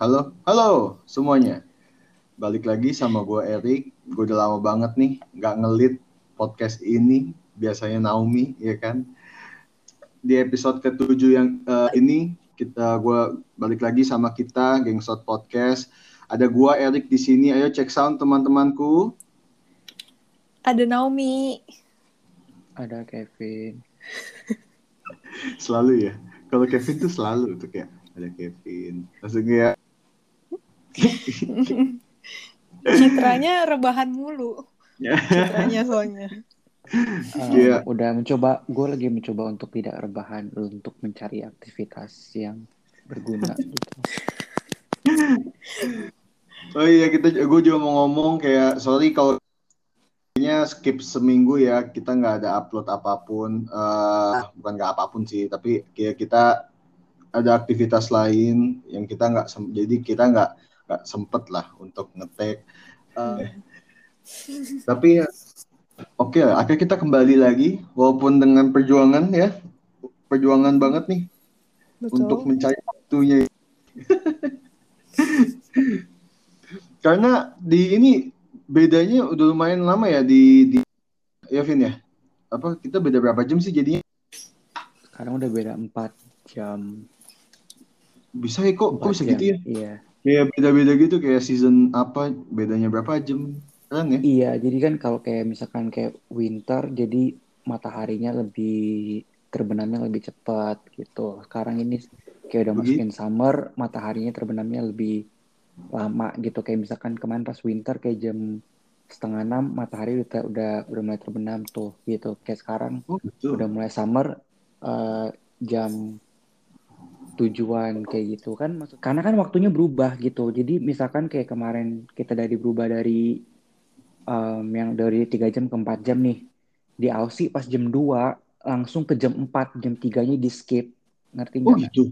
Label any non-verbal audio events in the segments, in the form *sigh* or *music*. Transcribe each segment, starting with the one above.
Halo, halo semuanya. Balik lagi sama gue Erik. Gue udah lama banget nih nggak ngelit podcast ini. Biasanya Naomi, ya kan? Di episode ketujuh yang uh, ini kita gue balik lagi sama kita geng Shot Podcast. Ada gue Erik di sini. Ayo cek sound teman-temanku. Ada Naomi. Ada Kevin. *laughs* selalu ya. Kalau Kevin tuh selalu tuh kayak ada Kevin. Langsung ya. *laughs* Citranya rebahan mulu. Citranya soalnya. Uh, yeah. Udah mencoba, gue lagi mencoba untuk tidak rebahan, untuk mencari aktivitas yang berguna *laughs* gitu. Oh iya kita, gue juga mau ngomong kayak sorry kalau skip seminggu ya kita nggak ada upload apa pun uh, bukan nggak apa pun sih tapi kayak kita ada aktivitas lain yang kita nggak jadi kita nggak nggak sempet lah untuk ngetek. Uh, *laughs* tapi ya oke okay, akhirnya kita kembali lagi walaupun dengan perjuangan ya perjuangan banget nih Betul. untuk mencari waktunya. *laughs* Karena di ini bedanya udah lumayan lama ya di, di ya Vin ya? Apa kita beda berapa jam sih jadinya? Sekarang udah beda empat jam. Bisa ya kok kok segitu ya? iya kayak beda-beda gitu kayak season apa bedanya berapa jam kan ya? Iya jadi kan kalau kayak misalkan kayak winter jadi mataharinya lebih terbenamnya lebih cepat gitu. Sekarang ini kayak udah masukin summer mataharinya terbenamnya lebih lama gitu. Kayak misalkan kemarin pas winter kayak jam setengah enam matahari udah udah udah mulai terbenam tuh gitu. Kayak sekarang oh, betul. udah mulai summer uh, jam tujuan kayak gitu kan maksud karena kan waktunya berubah gitu jadi misalkan kayak kemarin kita dari berubah dari um, yang dari tiga jam ke empat jam nih di Aussie pas jam 2 langsung ke jam 4 jam tiganya di skip ngerti nggak? Oh gitu.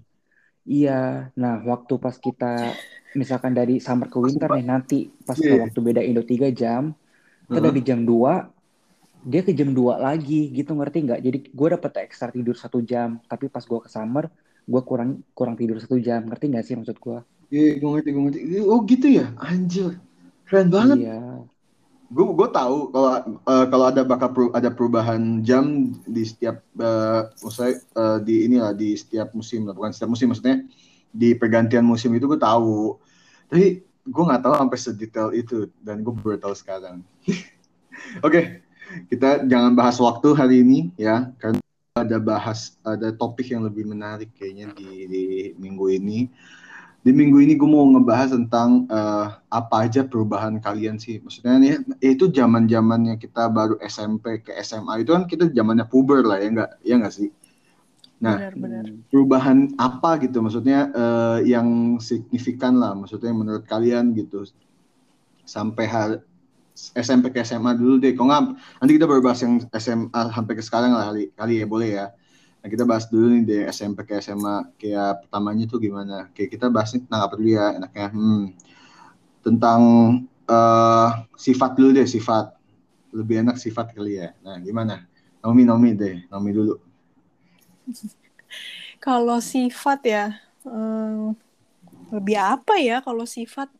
Iya, nah waktu pas kita misalkan dari summer ke winter nih nanti pas yeah. waktu beda Indo 3 jam, kita uh -huh. dari jam 2 dia ke jam 2 lagi gitu ngerti nggak? Jadi gue dapet ekstra tidur satu jam, tapi pas gue ke summer gue kurang kurang tidur satu jam, ngerti nggak sih maksud gue? Iya, yeah, gue ngerti, gue ngerti. Oh gitu ya, anjir, keren banget. Iya. Gue gue tahu kalau uh, kalau ada bakal ada perubahan jam di setiap uh, maksudnya uh, di inilah di setiap musim, bukan setiap musim maksudnya di pergantian musim itu gue tahu tapi gue nggak tahu sampai sedetail itu dan gue baru tahu sekarang *laughs* oke okay, kita jangan bahas waktu hari ini ya karena ada bahas ada topik yang lebih menarik kayaknya di, di minggu ini. Di minggu ini gue mau ngebahas tentang uh, apa aja perubahan kalian sih. Maksudnya itu zaman zamannya kita baru SMP ke SMA itu kan kita zamannya puber lah ya nggak ya nggak sih? Nah, benar, benar. perubahan apa gitu? Maksudnya uh, yang signifikan lah maksudnya menurut kalian gitu. Sampai hal SMP ke SMA dulu deh. Kok nggak nanti kita baru bahas yang SMA sampai ke sekarang lah kali, kali ya boleh ya. Nah kita bahas dulu nih deh SMP ke SMA kayak pertamanya tuh gimana. Kayak kita bahas nih tentang apa dulu ya enaknya. Hmm, tentang uh, sifat dulu deh sifat. Lebih enak sifat kali ya. Nah gimana? Nomi Nomi deh. Nomi dulu. *laughs* kalau sifat ya, um, lebih apa ya kalau sifat?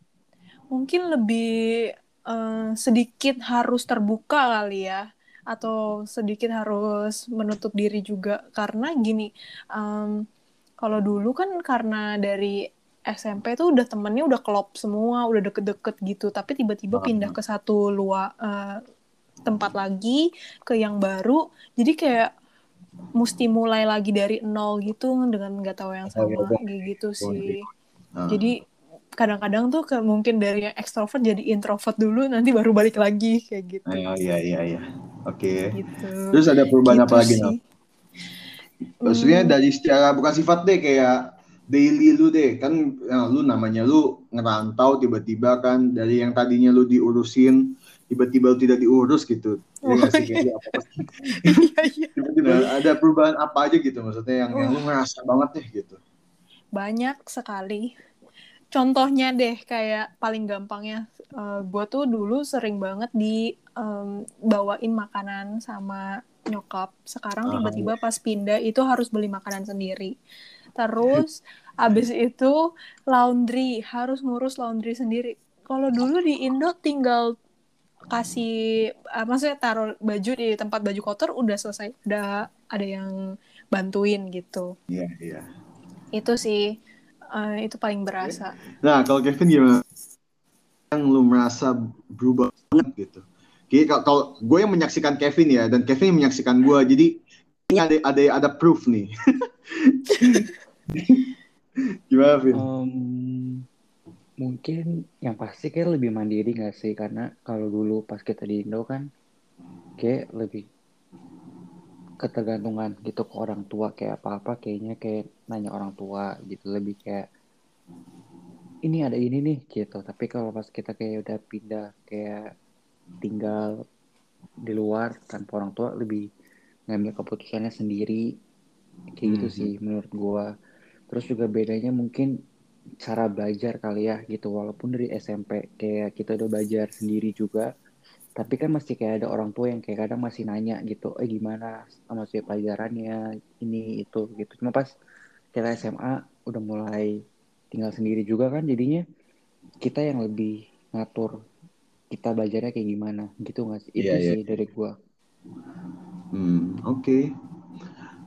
Mungkin lebih um, sedikit harus terbuka kali ya, atau sedikit harus menutup diri juga. Karena gini, um, kalau dulu kan karena dari SMP tuh udah temennya udah klop semua, udah deket-deket gitu, tapi tiba-tiba pindah ke satu luar uh, tempat lagi ke yang baru, jadi kayak mesti mulai lagi dari nol gitu dengan nggak tahu yang sama kayak gitu sih. Uh. Jadi kadang-kadang tuh ke, mungkin dari yang ekstrovert jadi introvert dulu nanti baru balik lagi kayak gitu. Oh, iya iya iya. Oke. Okay. Gitu. Terus ada perubahan gitu apa lagi nih? Maksudnya hmm. dari secara bukan sifat deh kayak daily lu deh kan ya, lu namanya lu ngerantau tiba-tiba kan dari yang tadinya lu diurusin tiba-tiba tidak diurus gitu. Oh, ya, iya. iya, iya. Tiba-tiba ada perubahan apa aja gitu maksudnya yang, oh. yang lu ngerasa banget deh gitu. Banyak sekali. Contohnya deh kayak paling gampangnya uh, gue tuh dulu sering banget di um, bawain makanan sama nyokap. Sekarang tiba-tiba pas pindah itu harus beli makanan sendiri. *laughs* terus abis itu laundry harus ngurus laundry sendiri kalau dulu di Indo tinggal kasih uh, maksudnya taruh baju di tempat baju kotor udah selesai udah ada yang bantuin gitu iya yeah, iya yeah. itu sih uh, itu paling berasa. Nah kalau Kevin gimana? Yang lu merasa berubah banget gitu. Kayak kalau gue yang menyaksikan Kevin ya dan Kevin yang menyaksikan gue jadi ini ada ada ada proof nih. *laughs* Gimana Vin? Um, mungkin yang pasti kayak lebih mandiri gak sih? Karena kalau dulu pas kita di Indo kan kayak lebih ketergantungan gitu ke orang tua kayak apa-apa kayaknya kayak nanya orang tua gitu lebih kayak ini ada ini nih gitu. Tapi kalau pas kita kayak udah pindah kayak tinggal di luar tanpa orang tua lebih ngambil keputusannya sendiri. Kayak gitu hmm. sih menurut gua. Terus juga bedanya mungkin cara belajar kali ya gitu. Walaupun dari SMP kayak kita udah belajar sendiri juga tapi kan masih kayak ada orang tua yang kayak kadang masih nanya gitu eh gimana sama si pelajarannya? Ini itu gitu. Cuma pas kita SMA udah mulai tinggal sendiri juga kan jadinya kita yang lebih ngatur kita belajarnya kayak gimana gitu nggak sih? Itu yeah, sih dari gua. Hmm oke. Okay.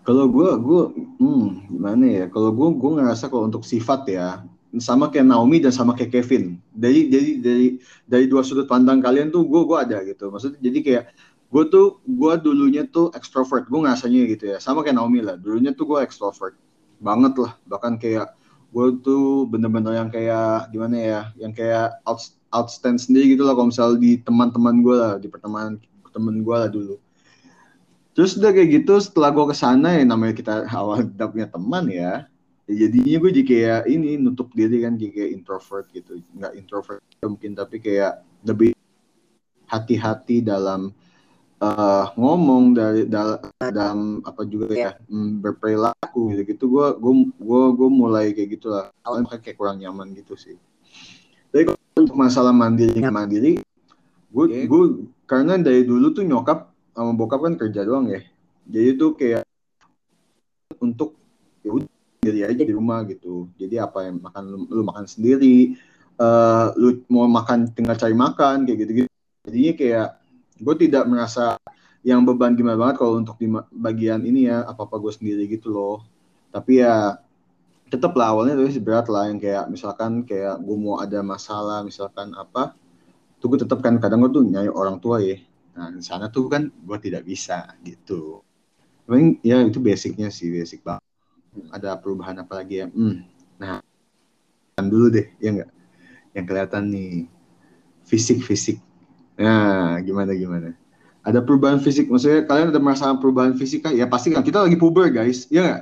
kalau gua gua hmm gimana ya? Kalau gua gua ngerasa kalau untuk sifat ya sama kayak Naomi dan sama kayak Kevin. Dari jadi dari dari dua sudut pandang kalian tuh gua gua ada gitu. Maksudnya jadi kayak gue tuh gue dulunya tuh extrovert. Gue ngerasanya gitu ya. Sama kayak Naomi lah. Dulunya tuh gue extrovert banget lah. Bahkan kayak gue tuh bener-bener yang kayak gimana ya yang kayak out, outstand sendiri gitu lah. Kalau misal di teman-teman gue lah di pertemanan temen gue lah dulu. Terus udah kayak gitu setelah gue ke sana ya namanya kita *laughs* awal punya teman ya, ya jadinya gue jadi kayak ini nutup diri kan jadi kayak introvert gitu. Nggak introvert mungkin tapi kayak lebih hati-hati dalam uh, ngomong dari dalam, dalam apa juga ya mm, berperilaku gitu. Gitu gue gue gue gue mulai kayak gitulah. Awalnya kayak kurang nyaman gitu sih. Tapi untuk masalah mandiri mandiri gue okay. gue karena dari dulu tuh nyokap sama bokap kan kerja doang ya. Jadi tuh kayak untuk ya udah sendiri aja di rumah gitu. Jadi apa yang makan lu, lu makan sendiri uh, lu mau makan tinggal cari makan kayak gitu gitu jadinya kayak gue tidak merasa yang beban gimana banget kalau untuk di bagian ini ya apa apa gue sendiri gitu loh. Tapi ya tetap lah awalnya tuh berat lah yang kayak misalkan kayak gue mau ada masalah misalkan apa tuh gue tetap kan kadang gue tuh nyari orang tua ya. Nah di sana tuh kan gue tidak bisa gitu. Paling ya itu basicnya sih basic banget ada perubahan apa lagi ya hmm. nah kan dulu deh ya enggak yang kelihatan nih fisik fisik Nah, gimana gimana? Ada perubahan fisik, maksudnya kalian ada merasakan perubahan fisik kah? Ya pasti kan kita lagi puber guys, ya nggak?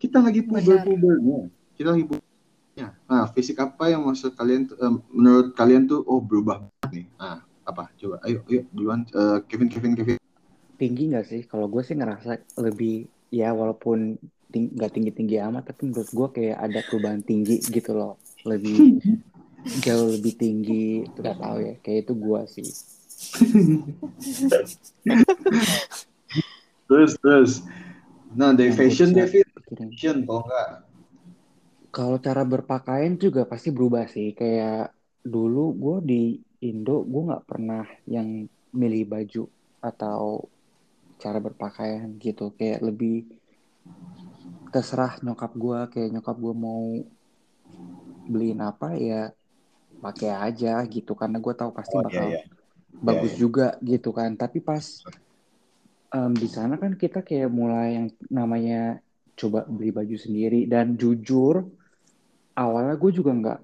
Kita lagi puber ya. Kita lagi puber. Ya. Nah, fisik apa yang maksud kalian, um, menurut kalian tuh, oh berubah banget nih? Nah, apa? Coba, ayo, ayo, duluan, uh, Kevin, Kevin, Kevin. Tinggi nggak sih? Kalau gue sih ngerasa lebih, ya walaupun nggak ting tinggi-tinggi amat, tapi menurut gue kayak ada perubahan tinggi gitu loh. Lebih *laughs* jauh lebih tinggi nggak tahu ya. Kayak itu gua sih. *laughs* Terus terus. Nah dari fashion David? Fashion kalau enggak kalau cara berpakaian juga pasti berubah sih. Kayak dulu gue di Indo gue nggak pernah yang milih baju atau cara berpakaian gitu. Kayak lebih terserah nyokap gue kayak nyokap gue mau beliin apa ya pakai aja gitu karena gue tahu pasti oh, bakal yeah, yeah. bagus yeah, yeah. juga gitu kan tapi pas um, di sana kan kita kayak mulai yang namanya coba beli baju sendiri dan jujur awalnya gue juga nggak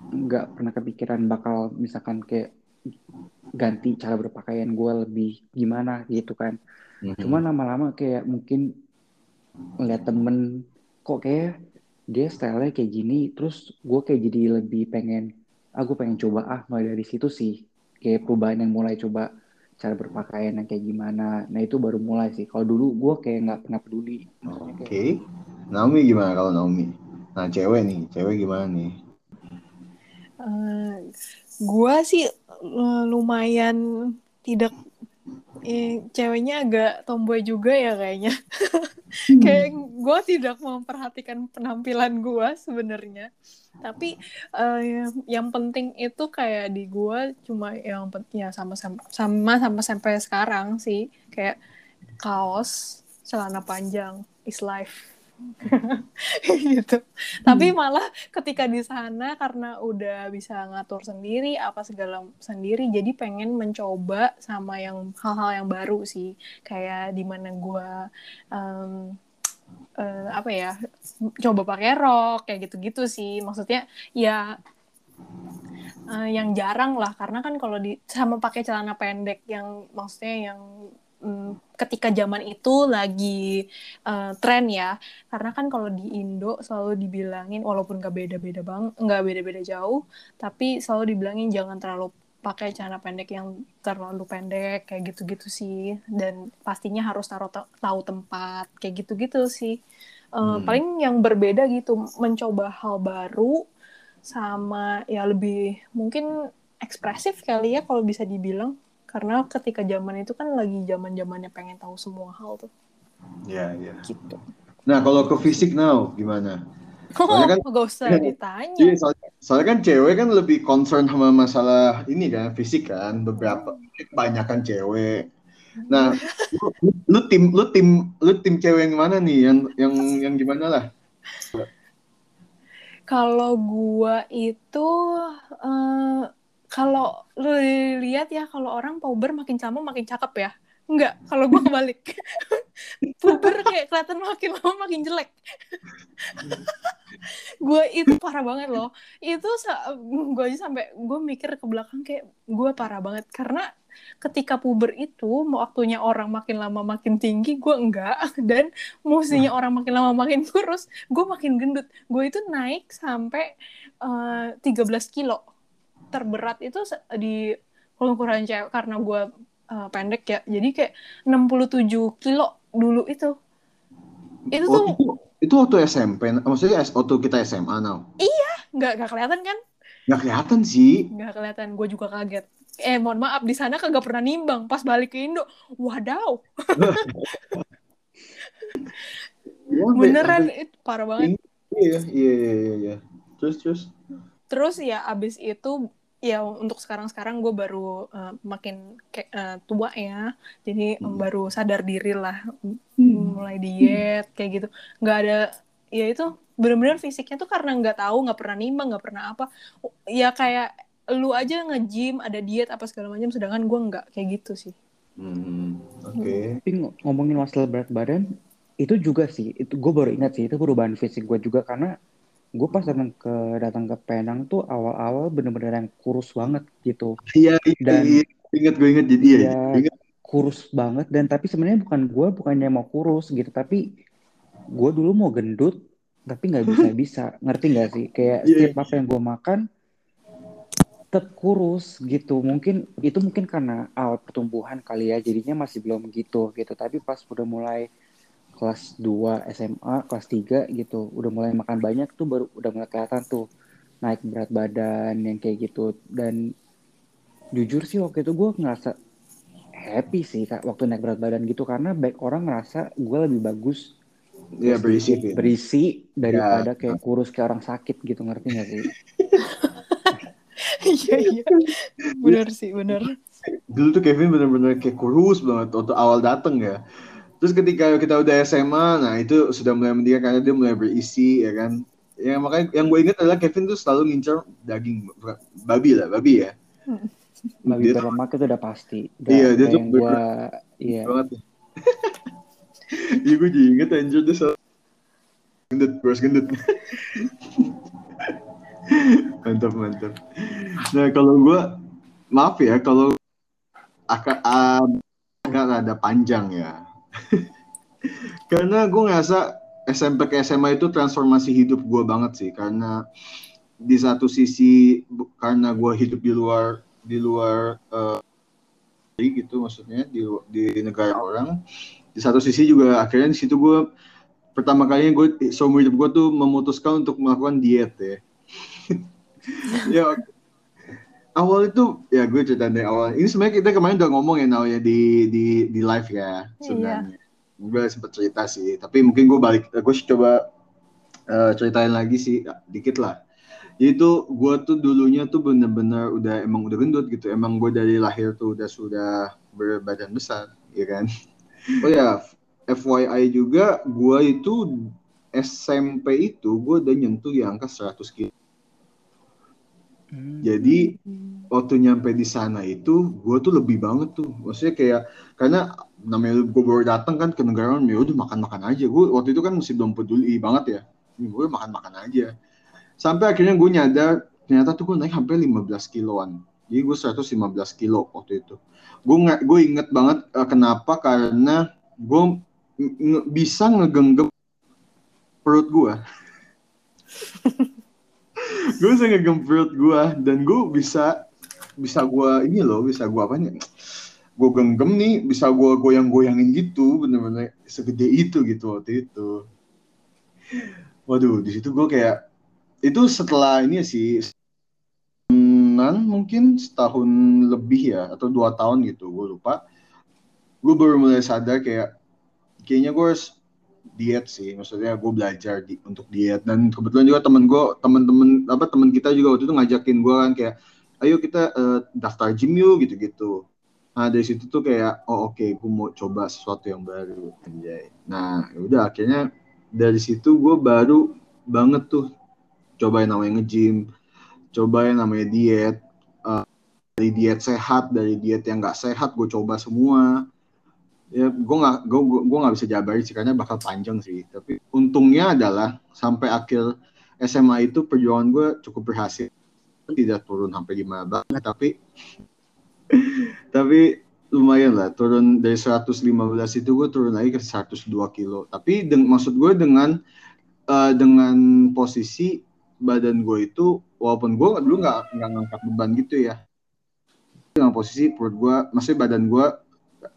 nggak pernah kepikiran bakal misalkan kayak ganti cara berpakaian gue lebih gimana gitu kan mm-hmm. cuma lama-lama kayak mungkin melihat temen kok kayak dia stylenya kayak gini terus gue kayak jadi lebih pengen aku pengen coba ah mulai dari situ sih. Kayak perubahan yang mulai coba cara berpakaian yang kayak gimana. Nah itu baru mulai sih. Kalau dulu gue kayak nggak pernah peduli. Oke. Okay. Naomi gimana kalau Naomi? Nah cewek nih cewek gimana nih? Uh, eh, gue sih uh, lumayan tidak ceweknya agak tomboy juga ya kayaknya. Hmm. *laughs* kayak gue tidak memperhatikan penampilan gue sebenarnya. Tapi uh, yang penting itu kayak di gue cuma yang ya sama sama sama sama sampai sekarang sih. Kayak kaos celana panjang is life *laughs* gitu. Hmm. Tapi malah ketika di sana karena udah bisa ngatur sendiri apa segala sendiri, jadi pengen mencoba sama yang hal-hal yang baru sih, kayak di mana gue um, uh, apa ya, coba pakai rok kayak gitu-gitu sih. Maksudnya ya uh, yang jarang lah, karena kan kalau di sama pakai celana pendek yang maksudnya yang mm, ketika zaman itu lagi uh, tren ya. Karena kan kalau di Indo selalu dibilangin walaupun gak beda-beda bang nggak beda-beda jauh tapi selalu dibilangin jangan terlalu pakai celana pendek yang terlalu pendek kayak gitu-gitu sih. Dan pastinya harus taruh tahu tempat kayak gitu-gitu sih. Uh, hmm. paling yang berbeda gitu mencoba hal baru sama ya lebih mungkin ekspresif kali ya kalau bisa dibilang karena ketika zaman itu kan lagi zaman zamannya pengen tahu semua hal tuh ya ya gitu nah kalau ke fisik now gimana Soalnya kan, *laughs* gak usah ya, ditanya. Iya, soalnya, soalnya kan cewek kan lebih concern sama masalah ini kan, fisik kan, beberapa kebanyakan cewek. Nah, lu, lu tim lu tim lu tim cewek yang mana nih? Yang yang yang gimana lah? Kalau gua itu uh, kalau lu lihat ya kalau orang puber makin sama makin cakep ya Enggak, kalau gue kebalik. *laughs* puber kayak kelihatan makin lama makin jelek. *laughs* gue itu parah banget loh. Itu gue aja sampai gue mikir ke belakang kayak gue parah banget karena ketika puber itu mau waktunya orang makin lama makin tinggi gue enggak *laughs* dan musinya orang makin lama makin kurus gue makin gendut gue itu naik sampai uh, eh, 13 kilo terberat itu di ukuran cewek karena gue uh, pendek ya. Jadi kayak 67 kilo dulu itu. Itu oh, tuh itu, itu waktu SMP maksudnya waktu kita SMA now? Iya nggak nggak kelihatan kan? Nggak kelihatan sih. Nggak kelihatan gue juga kaget. Eh mohon maaf di sana kagak pernah nimbang pas balik ke Indo. Wadaw. *laughs* Beneran itu parah banget. Iya iya iya iya. Terus terus? Terus ya abis itu ya untuk sekarang-sekarang gue baru uh, makin kayak uh, tua ya jadi hmm. baru sadar diri lah hmm. mulai diet kayak gitu nggak ada ya itu benar-benar fisiknya tuh karena nggak tahu nggak pernah nimbang nggak pernah apa ya kayak lu aja nge-gym ada diet apa segala macam sedangkan gue nggak kayak gitu sih hmm. oke okay. tapi ngomongin masalah berat badan itu juga sih itu gue baru ingat sih itu perubahan fisik gue juga karena gue pas datang ke datang ke Penang tuh awal-awal bener-bener yang kurus banget gitu. Iya, iya dan iya, inget gue inget jadi ya, ya kurus banget. Dan tapi sebenarnya bukan gue bukannya mau kurus gitu. Tapi gue dulu mau gendut tapi nggak bisa bisa. Ngerti nggak sih? Kayak yeah. setiap apa yang gue makan tetap kurus gitu. Mungkin itu mungkin karena awal pertumbuhan kali ya. Jadinya masih belum gitu gitu. Tapi pas udah mulai kelas 2 SMA, kelas 3 gitu, udah mulai makan banyak tuh baru udah mulai kelihatan tuh naik berat badan yang kayak gitu. Dan jujur sih waktu itu gue ngerasa happy sih kak waktu naik berat badan gitu. Karena baik orang ngerasa gue lebih bagus. Ya. berisi berisi daripada ya. kayak kurus kayak orang sakit gitu ngerti gak sih? *laughs* Iya iya. Benar sih benar. Dulu tuh Kevin bener-bener kayak kurus banget waktu awal dateng ya Terus ketika kita udah SMA, nah itu sudah mulai mendiak karena dia mulai berisi ya kan. Ya makanya yang gue ingat adalah Kevin tuh selalu ngincer daging babi lah, babi ya. Hmm. Babi dia berlemak itu udah pasti. Udah iya, dia tuh gua, iya. banget. *laughs* Iya gue juga inget anjir dia selalu gendut, bros gendut. *laughs* mantap mantap. Nah kalau gue maaf ya kalau akan agak ada panjang ya karena gue ngerasa SMP ke SMA itu transformasi hidup gue banget sih karena di satu sisi karena gue hidup di luar di luar uh, gitu maksudnya di di negara orang di satu sisi juga akhirnya di situ gue pertama kalinya gue seumur hidup gue tuh memutuskan untuk melakukan diet ya *laughs* ya awal itu ya gue cerita dari awal ini sebenarnya kita kemarin udah ngomong ya Nau ya di di di live ya iya. sebenarnya. Iya. Gue sempet cerita sih tapi mungkin gue balik gue coba uh, ceritain lagi sih dikit lah. Itu gue tuh dulunya tuh bener-bener udah emang udah gendut gitu emang gue dari lahir tuh udah sudah berbadan besar ya kan? Oh ya FYI juga gue itu SMP itu gue udah nyentuh di angka 100 kilo. Hmm. jadi waktu nyampe di sana itu gue tuh lebih banget tuh. Maksudnya kayak karena namanya gue baru datang kan ke negara ya udah makan makan aja. Gue waktu itu kan masih belum peduli banget ya. Gue makan makan aja. Sampai akhirnya gue nyadar ternyata tuh gue naik hampir 15 kiloan. Jadi gue 115 kilo waktu itu. Gue gue inget banget uh, kenapa? Karena gue bisa ngegenggam perut gue *laughs* gue bisa ngegenggam perut gue dan gue bisa bisa gue ini loh bisa gue nih gue genggam nih bisa gue goyang-goyangin gitu bener-bener segede itu gitu waktu itu. Waduh di situ gue kayak itu setelah ini sih nan mungkin setahun lebih ya atau dua tahun gitu gue lupa. Gue baru mulai sadar kayak kayaknya gue harus diet sih maksudnya gue belajar di, untuk diet. Dan kebetulan juga temen gue temen-temen apa temen kita juga waktu itu ngajakin gue kan kayak ayo kita uh, daftar gym yuk gitu-gitu nah dari situ tuh kayak oh oke okay, gue mau coba sesuatu yang baru anjay nah ya udah akhirnya dari situ gue baru banget tuh coba yang namanya nge-gym, coba yang namanya diet, uh, dari diet sehat, dari diet yang nggak sehat, gue coba semua. Ya, gue nggak gue gue nggak bisa jabarin sih karena bakal panjang sih. Tapi untungnya adalah sampai akhir SMA itu perjuangan gue cukup berhasil. Tidak turun sampai gimana banget, tapi *laughs* tapi lumayan lah. Turun dari 115 itu gue turun lagi ke 102 kilo. Tapi maksud gue dengan uh, dengan posisi badan gue itu walaupun gue dulu nggak nggak ngangkat beban gitu ya. Dengan posisi perut gue masih badan gue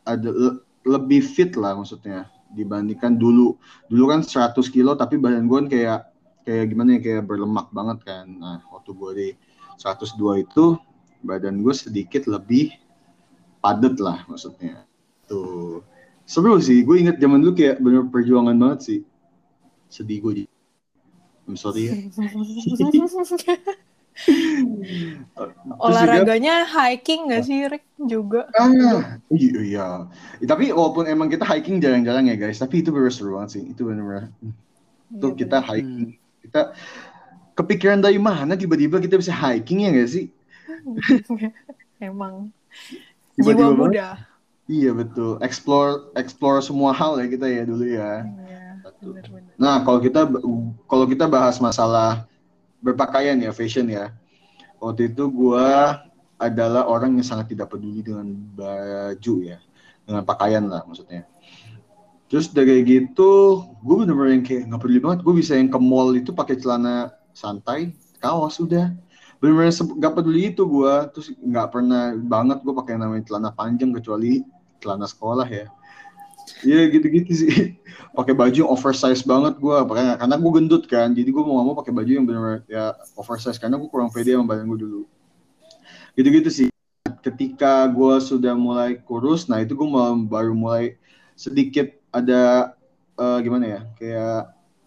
ada le, lebih fit lah maksudnya dibandingkan dulu. Dulu kan 100 kilo tapi badan gue kan kayak kayak gimana ya kayak berlemak banget kan. Nah waktu gue di 102 itu badan gue sedikit lebih padat lah maksudnya tuh seru sih gue inget zaman dulu kayak bener perjuangan banget sih sedih gue I'm sorry ya. *laughs* Olahraganya juga, hiking gak sih Rick juga? Ah, iya, iya. Tapi walaupun emang kita hiking jarang-jarang ya guys, tapi itu bener seru banget sih. Itu bener-bener. Itu ya, kita bener. hiking. Kita kepikiran dari mana tiba-tiba kita bisa hiking ya gak sih? *laughs* emang. Tiba-tiba Jiwa muda. Iya betul. Explore explore semua hal ya kita ya dulu ya. Iya Nah, kalau kita kalau kita bahas masalah berpakaian ya, fashion ya. Waktu itu gue adalah orang yang sangat tidak peduli dengan baju ya, dengan pakaian lah maksudnya. Terus dari gitu, gue bener-bener yang kayak nggak peduli banget. Gue bisa yang ke mall itu pakai celana santai, kaos udah. Bener-bener nggak peduli itu gue. Terus nggak pernah banget gue pakai namanya celana panjang kecuali celana sekolah ya Iya gitu-gitu sih. *laughs* pakai baju oversize banget gue, karena karena gue gendut kan, jadi gue mau mau pakai baju yang benar ya oversize karena gue kurang pede sama badan gue dulu. Gitu-gitu sih. Ketika gue sudah mulai kurus, nah itu gue baru mulai sedikit ada uh, gimana ya, kayak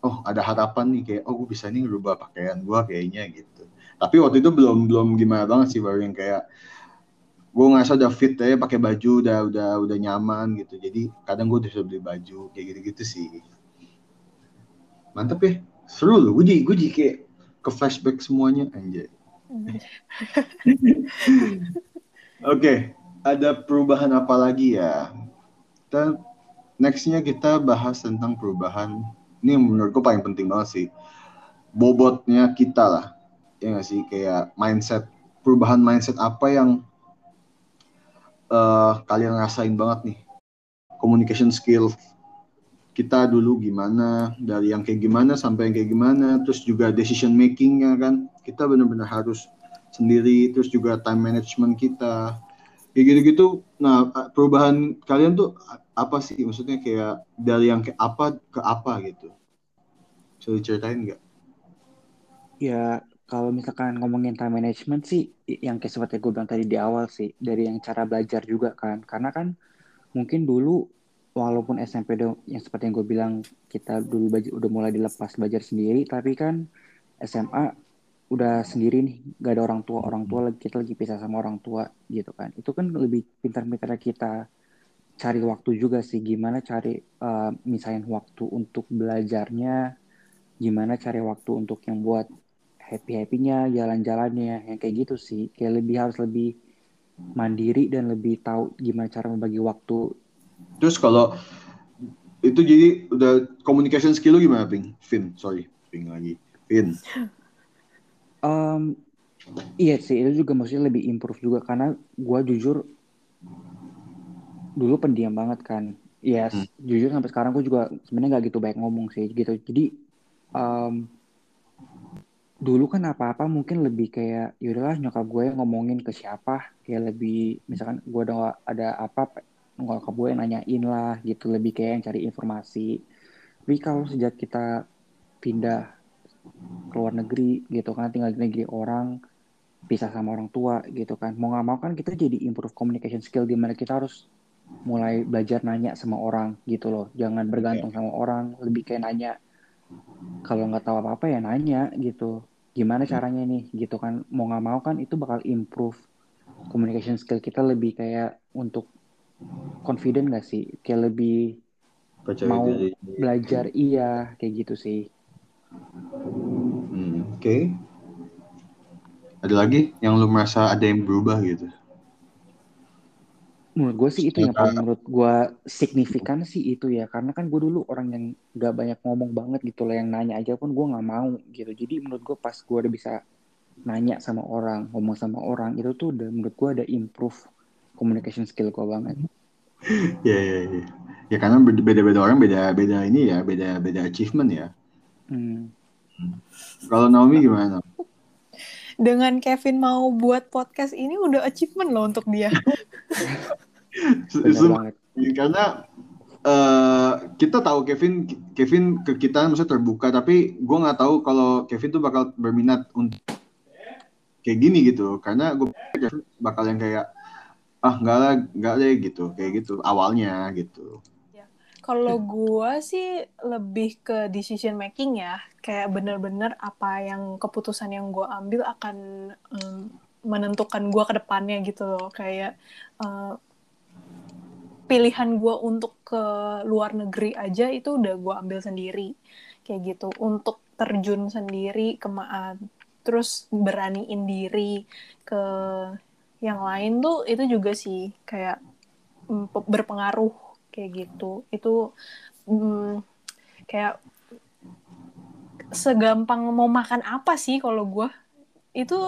oh ada harapan nih kayak oh gue bisa nih rubah pakaian gue kayaknya gitu. Tapi waktu itu belum belum gimana banget sih baru yang kayak gue ngerasa udah fit ya pakai baju udah udah udah nyaman gitu. Jadi kadang gue bisa beli baju kayak gitu gitu sih. Mantep ya. Seru loh. Gue jadi gue jadi kayak ke flashback semuanya anjay. *laughs* Oke okay, ada perubahan apa lagi ya? Kita nextnya kita bahas tentang perubahan ini yang menurut gue paling penting banget sih. Bobotnya kita lah. Ya nggak sih? Kayak mindset perubahan mindset apa yang uh, kalian rasain banget nih? Communication skill kita dulu gimana? Dari yang kayak gimana sampai yang kayak gimana? Terus juga decision makingnya kan. Kita benar-benar harus sendiri. Terus juga time management kita. Kayak gitu-gitu. Nah perubahan kalian tuh apa sih? Maksudnya kayak dari yang kayak apa ke apa gitu. Bisa diceritain nggak? Ya kalau misalkan ngomongin time management sih, yang kayak seperti gue bilang tadi di awal sih, dari yang cara belajar juga kan. Karena kan mungkin dulu walaupun SMP yang seperti yang gue bilang kita dulu udah mulai dilepas belajar sendiri tapi kan SMA udah sendiri nih. Gak ada orang tua orang tua lagi kita lagi pisah sama orang tua gitu kan. Itu kan lebih pintar-pintar kita cari waktu juga sih. Gimana cari uh, misalnya waktu untuk belajarnya? Gimana cari waktu untuk yang buat happy happynya jalan-jalannya? Yang kayak gitu sih. Kayak lebih harus lebih mandiri dan lebih tahu gimana cara membagi waktu. Terus kalau itu jadi udah communication skill lu gimana, Ping? Vin, sorry, Ping lagi. Vin. Um, iya sih, itu juga maksudnya lebih improve juga. Karena gue jujur dulu pendiam banget kan. Yes, hmm. jujur sampai sekarang gue juga sebenarnya nggak gitu baik ngomong sih gitu. Jadi um, dulu kan apa-apa mungkin lebih kayak yaudahlah nyokap gue ngomongin ke siapa kayak lebih misalkan gue ada ada apa nggak gue nanyain lah gitu lebih kayak yang cari informasi tapi kalau sejak kita pindah ke luar negeri gitu kan tinggal di negeri orang pisah sama orang tua gitu kan mau nggak mau kan kita jadi improve communication skill di mana kita harus mulai belajar nanya sama orang gitu loh jangan bergantung sama orang lebih kayak nanya kalau nggak tahu apa apa ya nanya gitu gimana hmm. caranya nih gitu kan mau nggak mau kan itu bakal improve communication skill kita lebih kayak untuk confident gak sih? Kayak lebih Percaya mau diri. belajar iya kayak gitu sih. Hmm, Oke. Okay. Ada lagi yang lu merasa ada yang berubah gitu? Menurut gue sih itu yang paling menurut gue signifikan sih itu ya. Karena kan gue dulu orang yang gak banyak ngomong banget gitu lah. Yang nanya aja pun gue gak mau gitu. Jadi menurut gue pas gue udah bisa nanya sama orang, ngomong sama orang. Itu tuh udah menurut gue ada improve communication skill gue banget. ya ya ya. Ya karena beda-beda orang beda-beda ini ya, beda-beda achievement ya. Hmm. Kalau Naomi gimana? Dengan Kevin mau buat podcast ini udah achievement loh untuk dia. *laughs* karena uh, kita tahu Kevin Kevin ke kita maksudnya terbuka tapi gue nggak tahu kalau Kevin tuh bakal berminat untuk kayak gini gitu. Karena gue bakal yang kayak ah enggak lah enggak deh gitu. Kayak gitu awalnya gitu. Ya. kalau gue sih lebih ke decision making ya. Kayak bener-bener apa yang keputusan yang gue ambil akan um, menentukan gue ke depannya gitu loh. Kayak uh, pilihan gue untuk ke luar negeri aja itu udah gue ambil sendiri. Kayak gitu untuk terjun sendiri ke terus beraniin diri ke yang lain tuh itu juga sih kayak mm, berpengaruh kayak gitu. Itu mm, kayak segampang mau makan apa sih kalau gue itu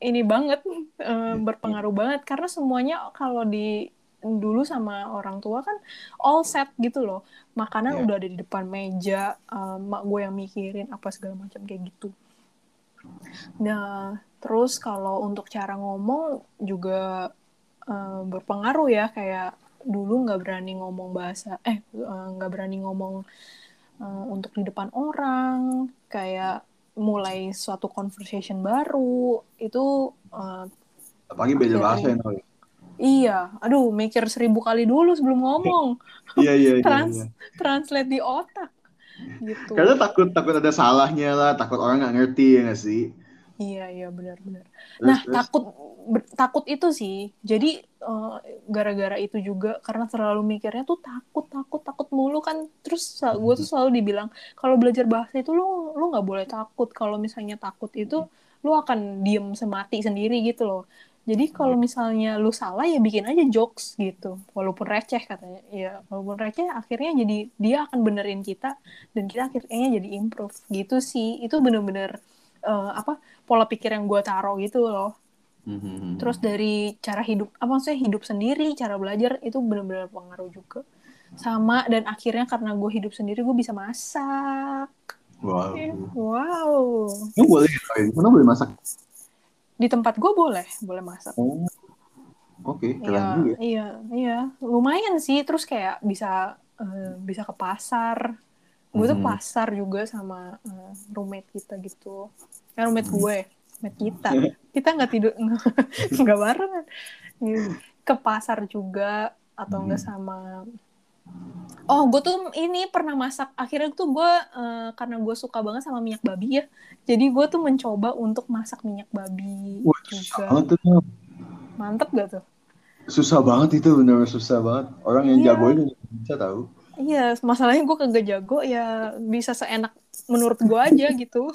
ini banget um, *laughs* berpengaruh banget. Karena semuanya kalau di dulu sama orang tua kan all set gitu loh. Makanan yeah. udah ada di depan meja um, mak gue yang mikirin apa segala macam kayak gitu. Nah Terus kalau untuk cara ngomong juga uh, berpengaruh ya. Kayak dulu nggak berani ngomong bahasa eh, eh nggak uh, berani ngomong uh, untuk di depan orang. Kayak mulai suatu conversation baru itu uh, apalagi beda bahasa ya Iya, aduh mikir seribu kali dulu sebelum ngomong. *laughs* iya, iya, iya, Trans iya. Translate di otak. Gitu. Karena takut takut ada salahnya lah, takut orang nggak ngerti ya nggak sih? Iya iya benar-benar. Nah terus. takut ber, takut itu sih. Jadi eh, gara-gara itu juga karena terlalu mikirnya tuh takut takut takut mulu kan. Terus gue tuh selalu dibilang kalau belajar bahasa itu lu lu nggak boleh takut. Kalau misalnya takut itu lu akan diem semati sendiri gitu loh. Jadi kalau misalnya lu salah ya bikin aja jokes gitu, walaupun receh katanya. Ya walaupun receh akhirnya jadi dia akan benerin kita dan kita akhirnya jadi improve. Gitu sih. Itu bener-bener uh, apa pola pikir yang gue taruh gitu loh. Mm-hmm. terus dari cara hidup apa maksudnya hidup sendiri cara belajar itu benar-benar pengaruh juga. Sama dan akhirnya karena gue hidup sendiri gue bisa masak. Wow. Wow. Lu boleh mana boleh masak di tempat gue boleh boleh masak oh. Oke, okay, iya, iya, iya, lumayan sih. Terus kayak bisa uh, bisa ke pasar, gue tuh mm-hmm. pasar juga sama uh, roommate kita gitu ya roommate gue roommate kita *laughs* kita nggak tidur *laughs* nggak bareng ke pasar juga atau enggak mm-hmm. sama Oh, gue tuh ini pernah masak. Akhirnya tuh gue uh, karena gue suka banget sama minyak babi ya. Jadi gue tuh mencoba untuk masak minyak babi Wah, juga. Banget tuh. Mantep gak tuh? Susah banget itu, bener susah banget. Orang yang jago itu bisa tahu. Iya, masalahnya gue kagak jago ya bisa seenak menurut gue aja gitu. *laughs*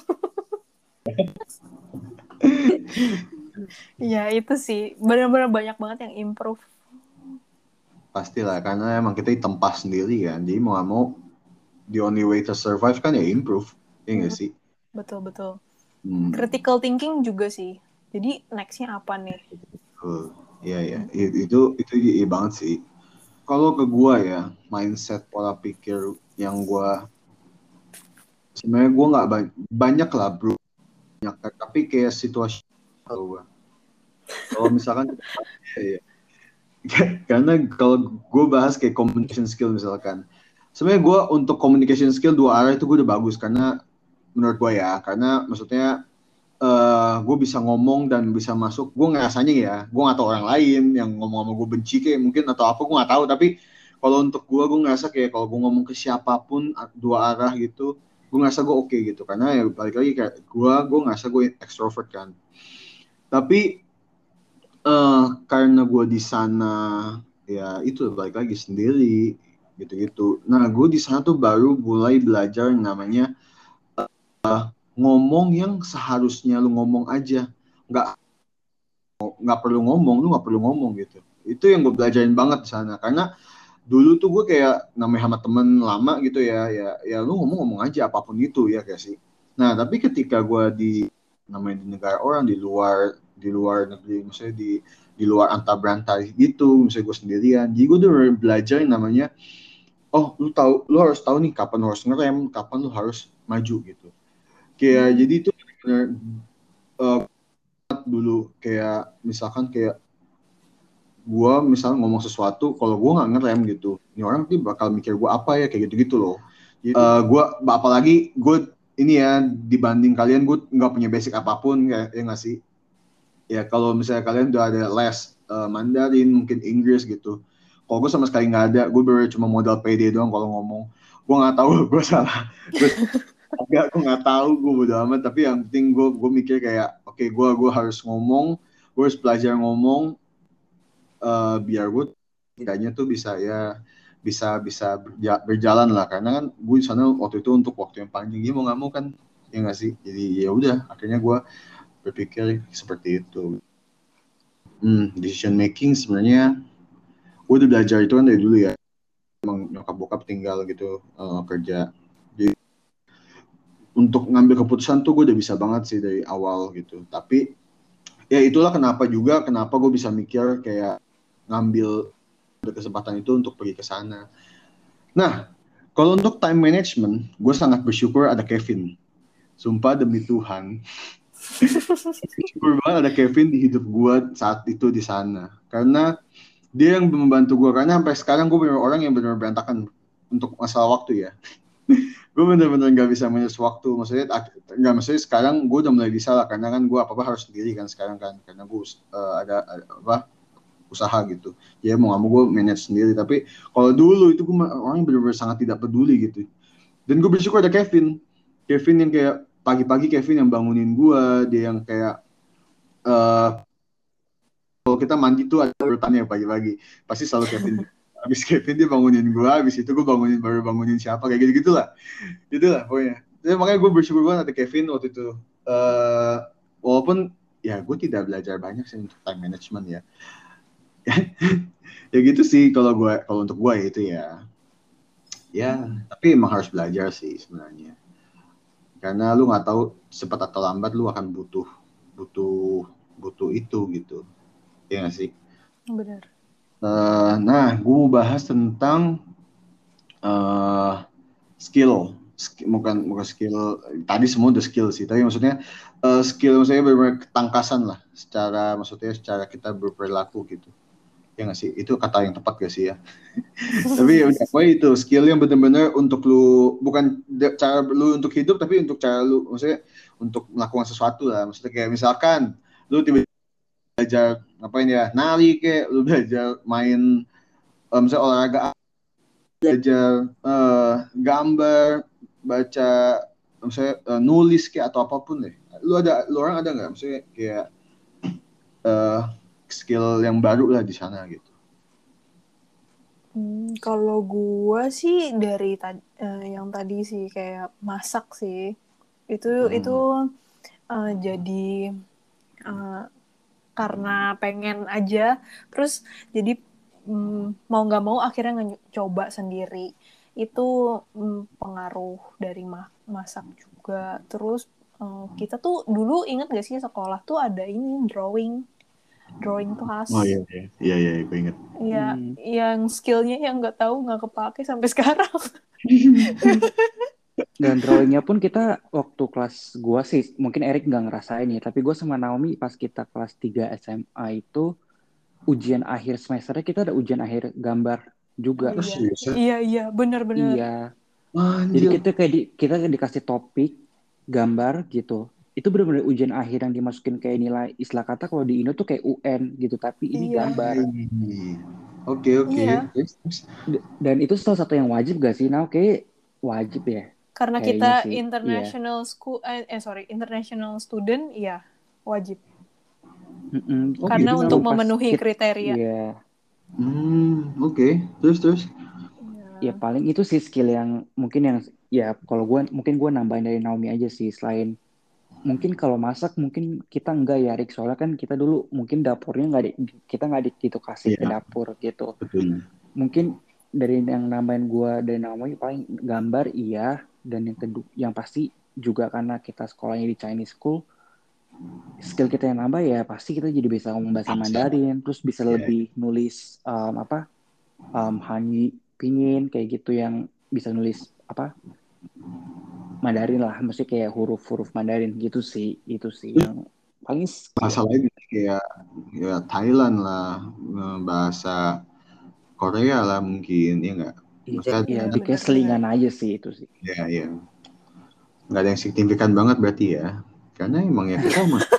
Iya itu sih benar-benar banyak banget yang improve pastilah karena emang kita ditempa sendiri kan. Jadi mau gak mau the only way to survive kan ya improve ya nggak sih? Betul betul. Hmm. critical thinking juga sih. Jadi nextnya apa nih? Uh, iya ya itu itu iya banget sih. Kalau ke gua ya mindset pola pikir yang gua sebenarnya gua nggak ba banyak lah bro. Banyak. Tapi kayak situasi kalau gua. Kalau misalkan *laughs* ya, ya *laughs* karena kalau gue bahas kayak communication skill misalkan sebenarnya gue untuk communication skill dua arah itu gue udah bagus. Karena menurut gue ya karena maksudnya uh, eh, gue bisa ngomong dan bisa masuk. Gue ngerasanya ya gue gak tau orang lain yang ngomong sama gue benci kayak mungkin atau apa gue gak tahu. Tapi kalau untuk gue gue ngerasa kayak kalau gue ngomong ke siapa pun dua arah gitu gue ngerasa gue oke okay gitu. Karena ya balik lagi kayak gue gue ngerasa gue extrovert kan. Tapi uh, karena gue di sana ya itu balik lagi sendiri gitu-gitu. Nah gue di sana tuh baru mulai belajar namanya uh, ngomong yang seharusnya lu ngomong aja, nggak nggak perlu ngomong, lu nggak perlu ngomong gitu. Itu yang gue belajarin banget di sana karena dulu tuh gue kayak namanya sama temen lama gitu ya, ya ya lu ngomong-ngomong aja apa pun itu ya kayak sih. Nah tapi ketika gue di namanya di negara orang di luar di luar negeri misalnya di di luar antar berantai gitu misalnya gue sendirian. Jadi gue udah belajar yang namanya oh lu tahu lu harus tahu nih kapan lu harus ngerem kapan lu harus maju gitu. Kayak hmm. jadi itu benar uh, dulu. Kayak misalkan kayak gue misalnya ngomong sesuatu kalau gue nggak ngerem gitu ini orang tuh bakal mikir gue apa ya kayak gitu gitu loh uh, eh, gue apalagi gue ini ya dibanding kalian gue nggak punya basic apa pun ya ya nggak sih ya kalau misalnya kalian udah ada les uh, Mandarin mungkin Inggris gitu kalau gue sama sekali nggak ada gue baru cuma modal PD doang kalau ngomong. Gue nggak tahu *laughs* gue salah. Enggak, gue nggak tahu gue bodo amat. Tapi yang penting gue gue mikir kayak oke okay, gue gue harus ngomong gue harus belajar ngomong uh, biar gue kayaknya tuh bisa ya bisa bisa berjalan lah. Karena kan gue di sana waktu itu untuk waktu yang panjang. Dia mau nggak mau kan ya nggak sih? Jadi ya udah akhirnya gue berpikir seperti itu. Hmm, decision making sebenarnya gue udah belajar itu kan dari dulu ya. Emang nyokap bokap tinggal gitu uh, kerja. Jadi untuk ngambil keputusan tuh gue udah bisa banget sih dari awal gitu. Tapi ya itulah kenapa juga kenapa gue bisa mikir kayak ngambil kesempatan itu untuk pergi ke sana. Nah, kalau untuk time management, gue sangat bersyukur ada Kevin. Sumpah demi Tuhan, Syukur banget ada Kevin di hidup gue saat itu di sana. Karena dia yang membantu gue. Karena sampai sekarang gue bener orang yang benar berantakan untuk masalah waktu ya. *laughs* gue bener-bener gak bisa manage waktu. Maksudnya nggak maksudnya sekarang gue udah mulai bisa lah. Karena kan gue apa-apa harus sendiri kan sekarang kan. Karena gue uh, ada, ada apa usaha gitu. Ya mau gak mau gue manage sendiri. Tapi kalau dulu itu gue orang yang benar-benar sangat tidak peduli gitu. Dan gue bersyukur ada Kevin. Kevin yang kayak pagi-pagi Kevin yang bangunin gua dia yang kayak uh, kalau kita mandi tuh ada urutannya pagi-pagi. Pasti selalu Kevin *laughs* habis Kevin dia bangunin gua habis itu gua bangunin baru bangunin siapa kayak gitu gitulah itulah pokoknya. Jadi makanya gue bersyukur banget ada Kevin waktu itu. Uh, walaupun ya gue tidak belajar banyak sih untuk time management ya. *laughs* Ya gitu sih kalau gue kalau untuk gue itu ya. Ya tapi emang harus belajar sih sebenarnya karena lu nggak tahu cepat atau lambat lu akan butuh butuh butuh itu gitu. Ya nggak sih? Benar. Uh, nah gue mau bahas tentang uh, skill. Bukan bukan skill. Tadi semua udah skill sih tapi maksudnya uh, skill maksudnya benar ketangkasan lah. Secara maksudnya secara kita berperilaku gitu ya nggak sih? Itu kata yang tepat gak sih ya? *laughs* Tapi ya udah itu skill yang benar-benar untuk lu bukan cara lu untuk hidup tapi untuk cara lu maksudnya untuk melakukan sesuatu lah. Maksudnya kayak misalkan lu tiba-tiba belajar ngapain ya nari kayak lu belajar main um, misalnya olahraga belajar uh, gambar baca misalnya uh, nulis kayak atau apa pun deh. Lu ada lu orang ada nggak? Misalnya kayak skill yang baru lah di sana gitu. Hmm, kalau gue sih dari tadi uh, yang tadi sih kayak masak sih. Itu hmm. itu uh, jadi uh, karena pengen aja. Terus jadi um, mau nggak mau akhirnya coba sendiri. Itu um, pengaruh dari ma masak juga. Terus uh, kita tuh dulu inget gak sih sekolah tuh ada ini drawing drawing class. Oh iya iya iya iya gue inget. Iya hmm. yang skillnya yang nggak tahu nggak kepake sampai sekarang. *laughs* Dan drawingnya pun kita waktu kelas gua sih mungkin Erik nggak ngerasain ya tapi gue sama Naomi pas kita kelas 3 SMA itu ujian akhir semesternya kita ada ujian akhir gambar juga. Oh, iya. iya iya benar benar. Iya. Anjir. Jadi kita kayak di, kita dikasih topik gambar gitu itu benar-benar ujian akhir yang dimasukin kayak nilai istilah kata kalau di Indo tuh kayak UN gitu tapi ini iya. gambar oke oke iya. dan itu salah satu yang wajib gak sih nah oke wajib ya karena kita sih. international iya. school eh, eh sorry international student ya wajib mm oh, karena gitu. untuk memenuhi kriteria iya. hmm oke okay. terus terus ya paling itu sih skill yang mungkin yang ya kalau gue mungkin gue nambahin dari Naomi aja sih selain mungkin kalau masak mungkin kita enggak ya Rick soalnya kan kita dulu mungkin dapurnya nggak di, kita nggak gitu kasih yeah. ke dapur gitu Betul. mungkin dari yang nambahin gua dan namanya paling gambar iya dan yang kedua yang pasti juga karena kita sekolahnya di Chinese school skill kita yang nambah ya pasti kita jadi bisa ngomong bahasa Mandarin terus bisa yeah. lebih nulis um, apa um, hanyi pingin kayak gitu yang bisa nulis apa Mandarin lah, mesti kayak huruf-huruf Mandarin gitu sih, itu sih yang paling masalahnya kayak ya Thailand lah, bahasa Korea lah mungkin, ya nggak? Iya, ya, bikin selingan aja sih itu sih. Iya, iya. Nggak ada yang signifikan banget berarti ya, karena emang ya kita mah. *laughs*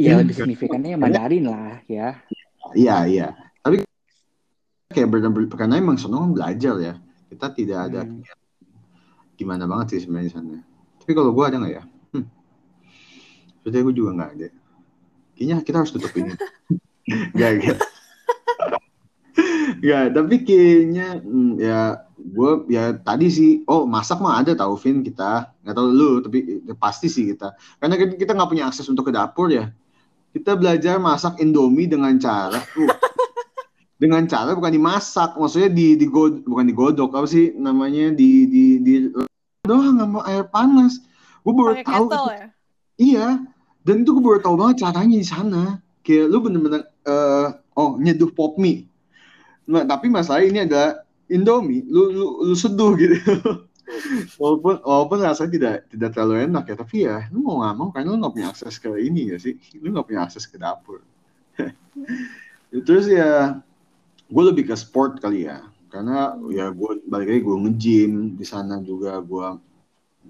Iya, lebih signifikannya Mandarin lah ya. Iya, iya. Tapi kayak benar-benar karena emang senang belajar ya. Kita tidak ada hmm gimana banget sih sebenarnya sana. Tapi kalau gue ada nggak ya? Hmm. Sudah gue juga nggak ada. Kayaknya kita harus tutup ini. *laughs* gak, gak. gak, tapi kayaknya hmm, ya gue ya tadi sih oh masak mah ada tau Vin kita nggak tahu lu tapi ya, pasti sih kita karena kita nggak punya akses untuk ke dapur ya kita belajar masak Indomie dengan cara uh, dengan cara bukan dimasak maksudnya di di bukan digodok apa sih namanya di di di doang nggak mau air panas. Gue baru Pake tahu itu, ya? iya. Dan itu gue baru tahu banget caranya di sana. Kayak lu bener-bener uh, oh nyeduh pop mie. Nah, tapi masalah ini ada Indomie. Lu lu, lu seduh gitu. *laughs* Walaupun walaupun rasanya tidak tidak terlalu enak ya. Tapi ya lu mau nggak mau karena lu nggak punya akses ke ini ya sih? Lu nggak punya akses ke dapur. *laughs* Terus ya gue lebih ke sport kali ya karena ya gue balik lagi gue nge-gym di sana juga gue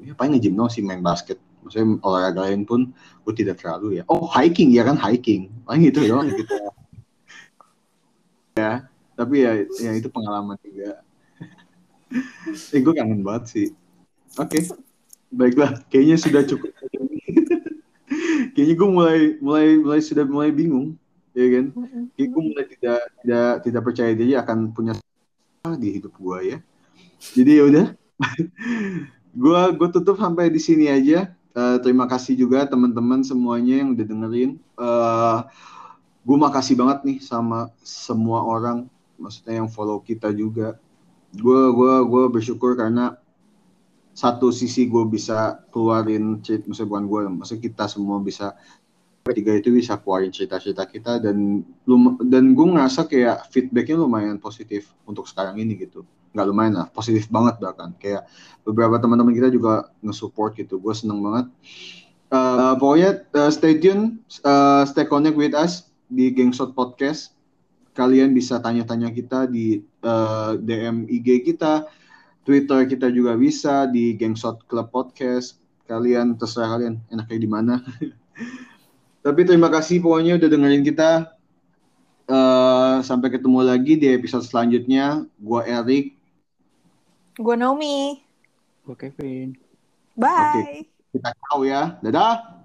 ya paling nge-gym no sih main basket. Maksudnya olahraga lain pun gue tidak terlalu ya. Oh hiking ya kan hiking. Paling itu doang gitu *laughs* ya tapi ya ya itu pengalaman juga. *laughs* Eh gue kangen banget sih. Oke okay. baiklah. Kayaknya sudah cukup. *laughs* Kayaknya gue mulai mulai mulai sudah mulai bingung ya kan? Kayak gue mulai tidak tidak tidak percaya diri akan punya di hidup gue ya. Jadi ya udah, *laughs* gue gue tutup sampai di sini aja. Uh, terima kasih juga teman-teman semuanya yang udah dengerin. Uh, eh, gue makasih banget nih sama semua orang, maksudnya yang follow kita juga. Gue gua gue bersyukur karena satu sisi gue bisa keluarin cerita, maksudnya bukan gue, maksudnya kita semua bisa tiga itu bisa keluarin cerita-cerita kita dan lum dan gue ngerasa kayak feedbacknya lumayan positif untuk sekarang ini gitu. Nggak lumayan lah positif banget bahkan. Kayak beberapa teman-teman kita juga nge-support gitu. Gue seneng banget. Uh, pokoknya uh, stay tune uh, stay connect with us di Gangshot Podcast. Kalian bisa tanya-tanya kita di uh, DM IG kita Twitter kita juga bisa di Gangshot Club Podcast. Kalian terserah kalian enaknya di mana *laughs* Tapi terima kasih pokoknya udah dengerin kita. Uh, sampai ketemu lagi di episode selanjutnya. Gua Erik. Gue Naomi. Gue Kevin. Bye. Kita tahu ya. Dadah.